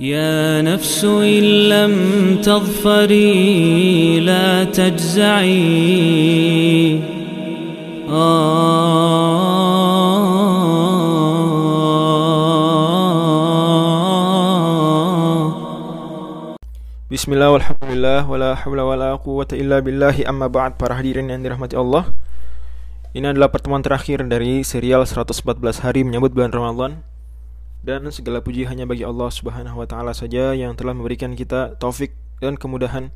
يا نفس إن لم تظفري لا تجزعي Bismillah, walhamdulillah, wala hawla wala quwwata illa billahi amma ba'd Para hadirin yang dirahmati Allah Ini adalah pertemuan terakhir dari serial 114 hari menyambut bulan Ramadan Dan segala puji hanya bagi Allah subhanahu wa ta'ala saja Yang telah memberikan kita taufik dan kemudahan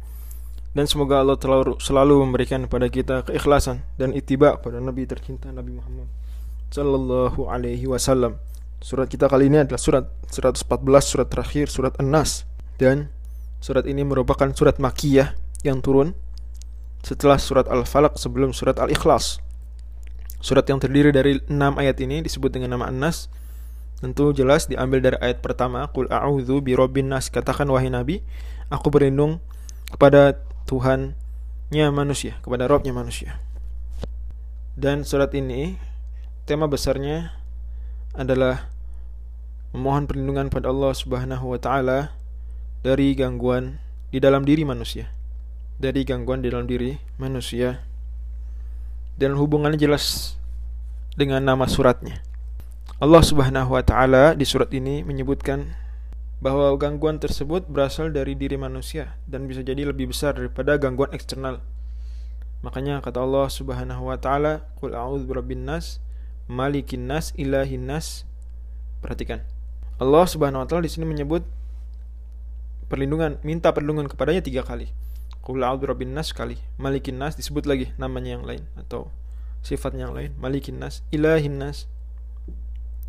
Dan semoga Allah selalu, memberikan kepada kita keikhlasan Dan itiba pada Nabi tercinta Nabi Muhammad Sallallahu alaihi wasallam Surat kita kali ini adalah surat 114 surat terakhir surat An-Nas Dan Surat ini merupakan surat Makiyah yang turun setelah surat Al-Falaq sebelum surat Al-Ikhlas. Surat yang terdiri dari 6 ayat ini disebut dengan nama An-Nas. Tentu jelas diambil dari ayat pertama, Qul a'udzu birabbin nas. Katakan wahai Nabi, aku berlindung kepada Tuhannya manusia, kepada Robnya manusia. Dan surat ini tema besarnya adalah memohon perlindungan pada Allah Subhanahu wa taala dari gangguan di dalam diri manusia. Dari gangguan di dalam diri manusia. Dan hubungannya jelas dengan nama suratnya. Allah Subhanahu wa taala di surat ini menyebutkan bahwa gangguan tersebut berasal dari diri manusia dan bisa jadi lebih besar daripada gangguan eksternal. Makanya kata Allah Subhanahu wa taala, "Qul a'udzu birabbin nas, malikin nas, ilahin nas." Perhatikan. Allah Subhanahu wa taala di sini menyebut perlindungan, minta perlindungan kepadanya tiga kali. Qul a'udzu birabbin nas sekali, malikin nas disebut lagi namanya yang lain atau sifatnya yang lain, malikin nas, ilahin nas.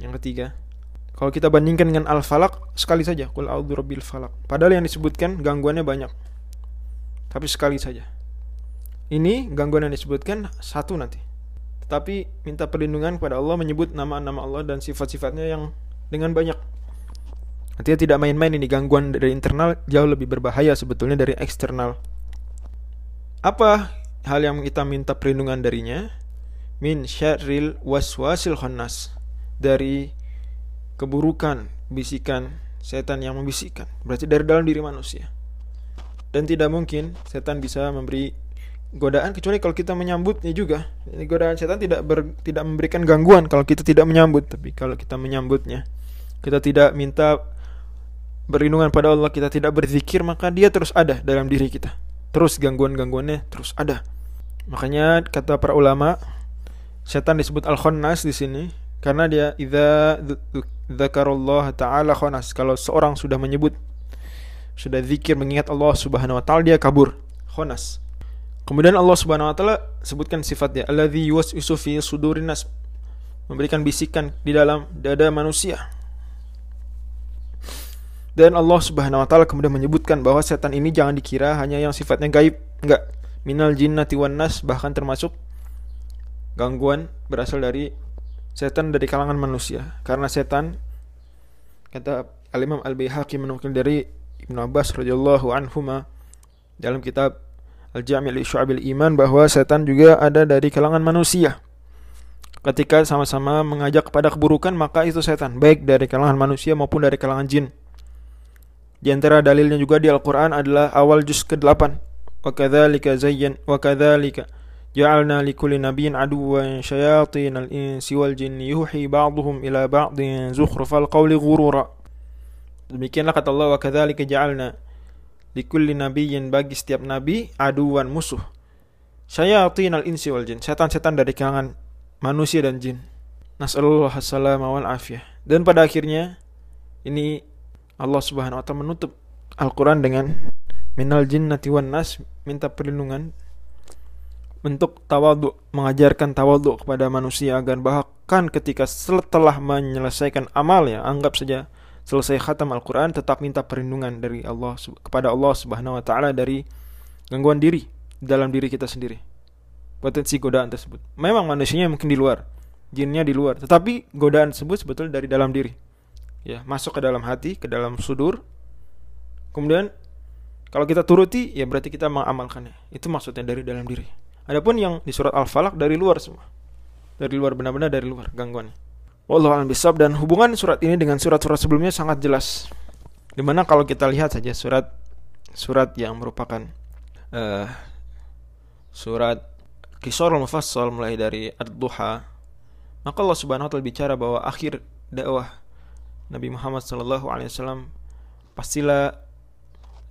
Yang ketiga, kalau kita bandingkan dengan al-falaq sekali saja, a'udzu birabbil falaq. Padahal yang disebutkan gangguannya banyak. Tapi sekali saja. Ini gangguan yang disebutkan satu nanti. Tetapi minta perlindungan kepada Allah menyebut nama-nama Allah dan sifat-sifatnya yang dengan banyak. Artinya tidak main-main ini gangguan dari internal jauh lebih berbahaya sebetulnya dari eksternal. Apa hal yang kita minta perlindungan darinya? Min syarril waswasil khannas. Dari keburukan bisikan setan yang membisikkan. Berarti dari dalam diri manusia. Dan tidak mungkin setan bisa memberi godaan kecuali kalau kita menyambutnya juga. Ini godaan setan tidak ber, tidak memberikan gangguan kalau kita tidak menyambut, tapi kalau kita menyambutnya, kita tidak minta berlindungan pada Allah, kita tidak berzikir, maka dia terus ada dalam diri kita. Terus gangguan-gangguannya terus ada. Makanya kata para ulama, setan disebut al-khannas di sini karena dia idza dzakarallah taala khannas. Kalau seorang sudah menyebut sudah zikir mengingat Allah Subhanahu wa taala dia kabur. Khannas. Kemudian Allah Subhanahu wa taala sebutkan sifatnya alladzi yuwaswisu fi sudurin memberikan bisikan di dalam dada manusia. Dan Allah Subhanahu wa taala kemudian menyebutkan bahwa setan ini jangan dikira hanya yang sifatnya gaib, enggak. Minal jinnati wan nas bahkan termasuk gangguan berasal dari setan dari kalangan manusia. Karena setan kata Al-Imam Al-Baihaqi menukil dari Ibnu Abbas radhiyallahu anhuma dalam kitab Al-Jami' li Syu'abil Iman bahwa setan juga ada dari kalangan manusia. Ketika sama-sama mengajak kepada keburukan maka itu setan, baik dari kalangan manusia maupun dari kalangan jin. Di antara dalilnya juga di Al-Qur'an adalah awal juz ke-8. Wa kadzalika zayyan wa kadzalika likulli nabiyyin aduwwan syayatin al-insi wal jinni yuhi ba'dhum ila ba'dhin zukhrufal qawli ghurura. Demikianlah kata Allah wa kadzalika ja'alna likulli nabiyyin bagi setiap nabi aduwan musuh. Syayatin al-insi wal setan-setan dari kalangan manusia dan jin. Nas'alullah as-salama wal afiyah. Dan pada akhirnya ini Allah Subhanahu wa taala menutup Al-Qur'an dengan minal jinnati wan nas minta perlindungan bentuk tawadhu mengajarkan tawadhu kepada manusia agar bahkan ketika setelah menyelesaikan amal ya anggap saja selesai khatam Al-Qur'an tetap minta perlindungan dari Allah kepada Allah Subhanahu wa taala dari gangguan diri dalam diri kita sendiri. Potensi godaan tersebut. Memang manusianya mungkin di luar jinnya di luar tetapi godaan tersebut sebetulnya dari dalam diri. Ya masuk ke dalam hati ke dalam sudur. Kemudian kalau kita turuti ya berarti kita mengamalkannya. Itu maksudnya dari dalam diri adapun yang di surat al-falaq dari luar semua. Dari luar benar-benar dari luar gangguan Allah alam bisab dan hubungan surat ini dengan surat-surat sebelumnya sangat jelas. Di mana kalau kita lihat saja surat surat yang merupakan uh, surat Kisarul Mufassal mulai dari Ad-Duha maka Allah Subhanahu wa taala bicara bahwa akhir dakwah Nabi Muhammad sallallahu alaihi wasallam pastilah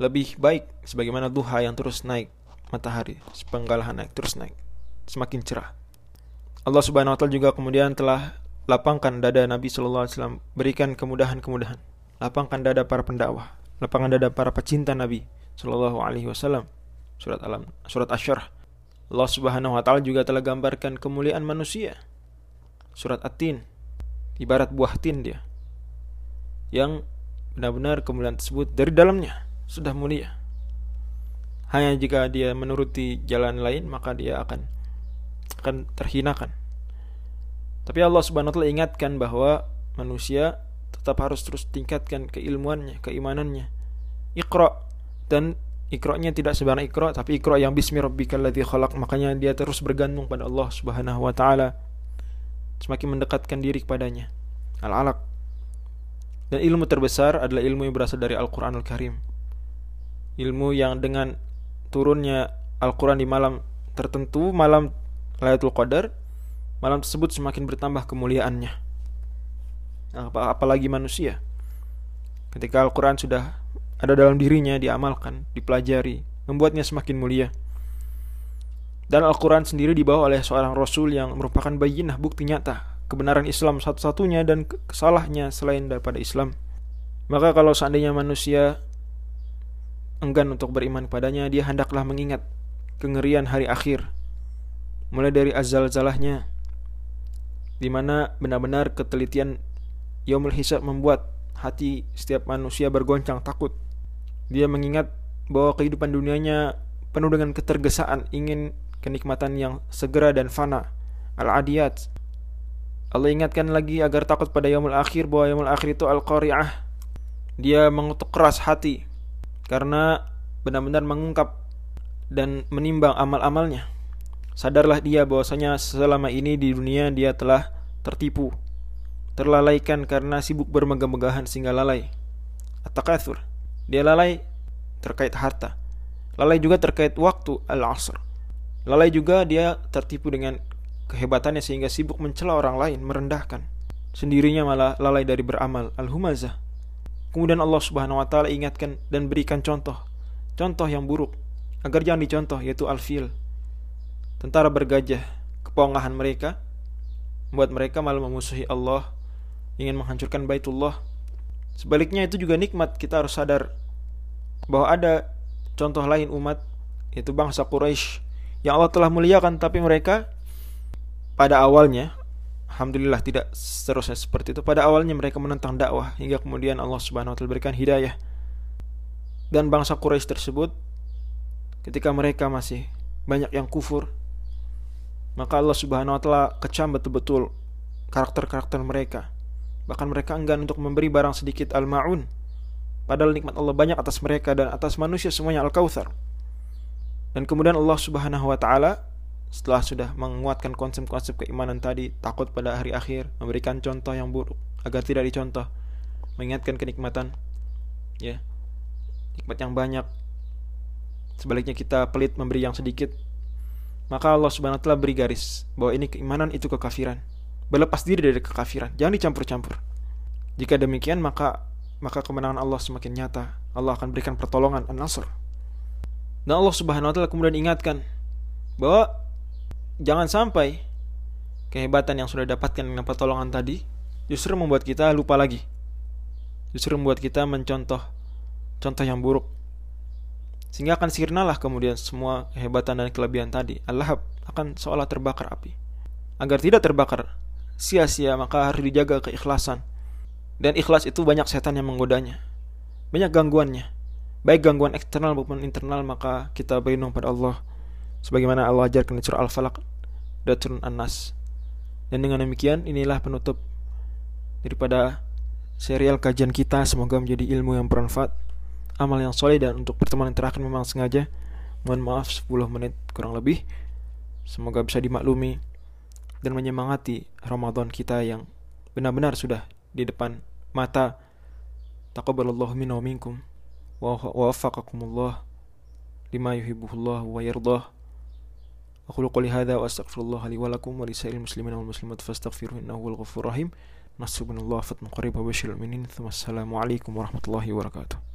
lebih baik sebagaimana duha yang terus naik matahari sepenggalahan naik terus naik semakin cerah. Allah Subhanahu wa taala juga kemudian telah lapangkan dada Nabi wasallam berikan kemudahan-kemudahan lapangkan dada para pendakwah lapangkan dada para pecinta Nabi wasallam. Surat alam surat asyarah Allah Subhanahu wa taala juga telah gambarkan kemuliaan manusia. Surat At-Tin ibarat buah tin dia yang benar-benar kemuliaan tersebut dari dalamnya sudah mulia. Hanya jika dia menuruti jalan lain maka dia akan akan terhinakan. Tapi Allah Subhanahu wa taala ingatkan bahwa manusia tetap harus terus tingkatkan keilmuannya, keimanannya. Iqra dan Iqra-nya tidak sebenarnya Iqra tapi Iqra yang bismi rabbikal ladzi khalaq makanya dia terus bergantung pada Allah Subhanahu wa taala semakin mendekatkan diri kepadanya. Al-Alaq. Dan ilmu terbesar adalah ilmu yang berasal dari Al-Qur'anul Karim ilmu yang dengan turunnya Al-Quran di malam tertentu, malam Lailatul Qadar, malam tersebut semakin bertambah kemuliaannya. apalagi manusia. Ketika Al-Quran sudah ada dalam dirinya, diamalkan, dipelajari, membuatnya semakin mulia. Dan Al-Quran sendiri dibawa oleh seorang Rasul yang merupakan bayinah bukti nyata kebenaran Islam satu-satunya dan kesalahnya selain daripada Islam. Maka kalau seandainya manusia enggan untuk beriman padanya, dia hendaklah mengingat kengerian hari akhir. Mulai dari azal-zalahnya, di mana benar-benar ketelitian Yaumul Hisab membuat hati setiap manusia bergoncang takut. Dia mengingat bahwa kehidupan dunianya penuh dengan ketergesaan, ingin kenikmatan yang segera dan fana. Al-Adiyat. Allah ingatkan lagi agar takut pada Yaumul Akhir bahwa Yaumul Akhir itu Al-Qari'ah. Dia mengutuk keras hati karena benar-benar mengungkap dan menimbang amal-amalnya. Sadarlah dia bahwasanya selama ini di dunia dia telah tertipu, terlalaikan karena sibuk bermegah-megahan sehingga lalai. At-takatsur. Dia lalai terkait harta. Lalai juga terkait waktu al-asr. Lalai juga dia tertipu dengan kehebatannya sehingga sibuk mencela orang lain, merendahkan. Sendirinya malah lalai dari beramal. Al-humazah. Kemudian Allah Subhanahu wa taala ingatkan dan berikan contoh. Contoh yang buruk agar jangan dicontoh yaitu al-fil. Tentara bergajah, kepongahan mereka membuat mereka malah memusuhi Allah, ingin menghancurkan Baitullah. Sebaliknya itu juga nikmat kita harus sadar bahwa ada contoh lain umat yaitu bangsa Quraisy yang Allah telah muliakan tapi mereka pada awalnya Alhamdulillah tidak seterusnya seperti itu. Pada awalnya mereka menentang dakwah hingga kemudian Allah Subhanahu wa taala berikan hidayah. Dan bangsa Quraisy tersebut ketika mereka masih banyak yang kufur, maka Allah Subhanahu wa taala kecam betul-betul karakter-karakter mereka. Bahkan mereka enggan untuk memberi barang sedikit al-maun. Padahal nikmat Allah banyak atas mereka dan atas manusia semuanya al-kautsar. Dan kemudian Allah Subhanahu wa taala setelah sudah menguatkan konsep-konsep keimanan tadi, takut pada hari akhir, memberikan contoh yang buruk agar tidak dicontoh, mengingatkan kenikmatan, ya, nikmat yang banyak. Sebaliknya kita pelit memberi yang sedikit, maka Allah Subhanahu wa taala beri garis bahwa ini keimanan itu kekafiran. Berlepas diri dari kekafiran, jangan dicampur-campur. Jika demikian maka maka kemenangan Allah semakin nyata. Allah akan berikan pertolongan An-Nasr. Dan Allah Subhanahu wa taala kemudian ingatkan bahwa jangan sampai kehebatan yang sudah dapatkan dengan pertolongan tadi justru membuat kita lupa lagi. Justru membuat kita mencontoh contoh yang buruk. Sehingga akan sirnalah kemudian semua kehebatan dan kelebihan tadi. Allah akan seolah terbakar api. Agar tidak terbakar sia-sia maka harus dijaga keikhlasan. Dan ikhlas itu banyak setan yang menggodanya. Banyak gangguannya. Baik gangguan eksternal maupun internal maka kita berlindung pada Allah sebagaimana Allah ajarkan di surah Al-Falaq dan surah An-Nas. Dan dengan demikian inilah penutup daripada serial kajian kita. Semoga menjadi ilmu yang bermanfaat amal yang soleh dan untuk pertemuan yang terakhir memang sengaja. Mohon maaf 10 menit kurang lebih. Semoga bisa dimaklumi dan menyemangati Ramadan kita yang benar-benar sudah di depan mata. Taqabbalallahu minna wa minkum. Wa waffaqakumullah lima yuhibbuhullah wa yardah أقول قولي هذا وأستغفر الله لي ولكم ولسائر المسلمين والمسلمات فاستغفروه إنه هو الغفور الرحيم. من الله فتن قريب وبشر المؤمنين ثم السلام عليكم ورحمة الله وبركاته.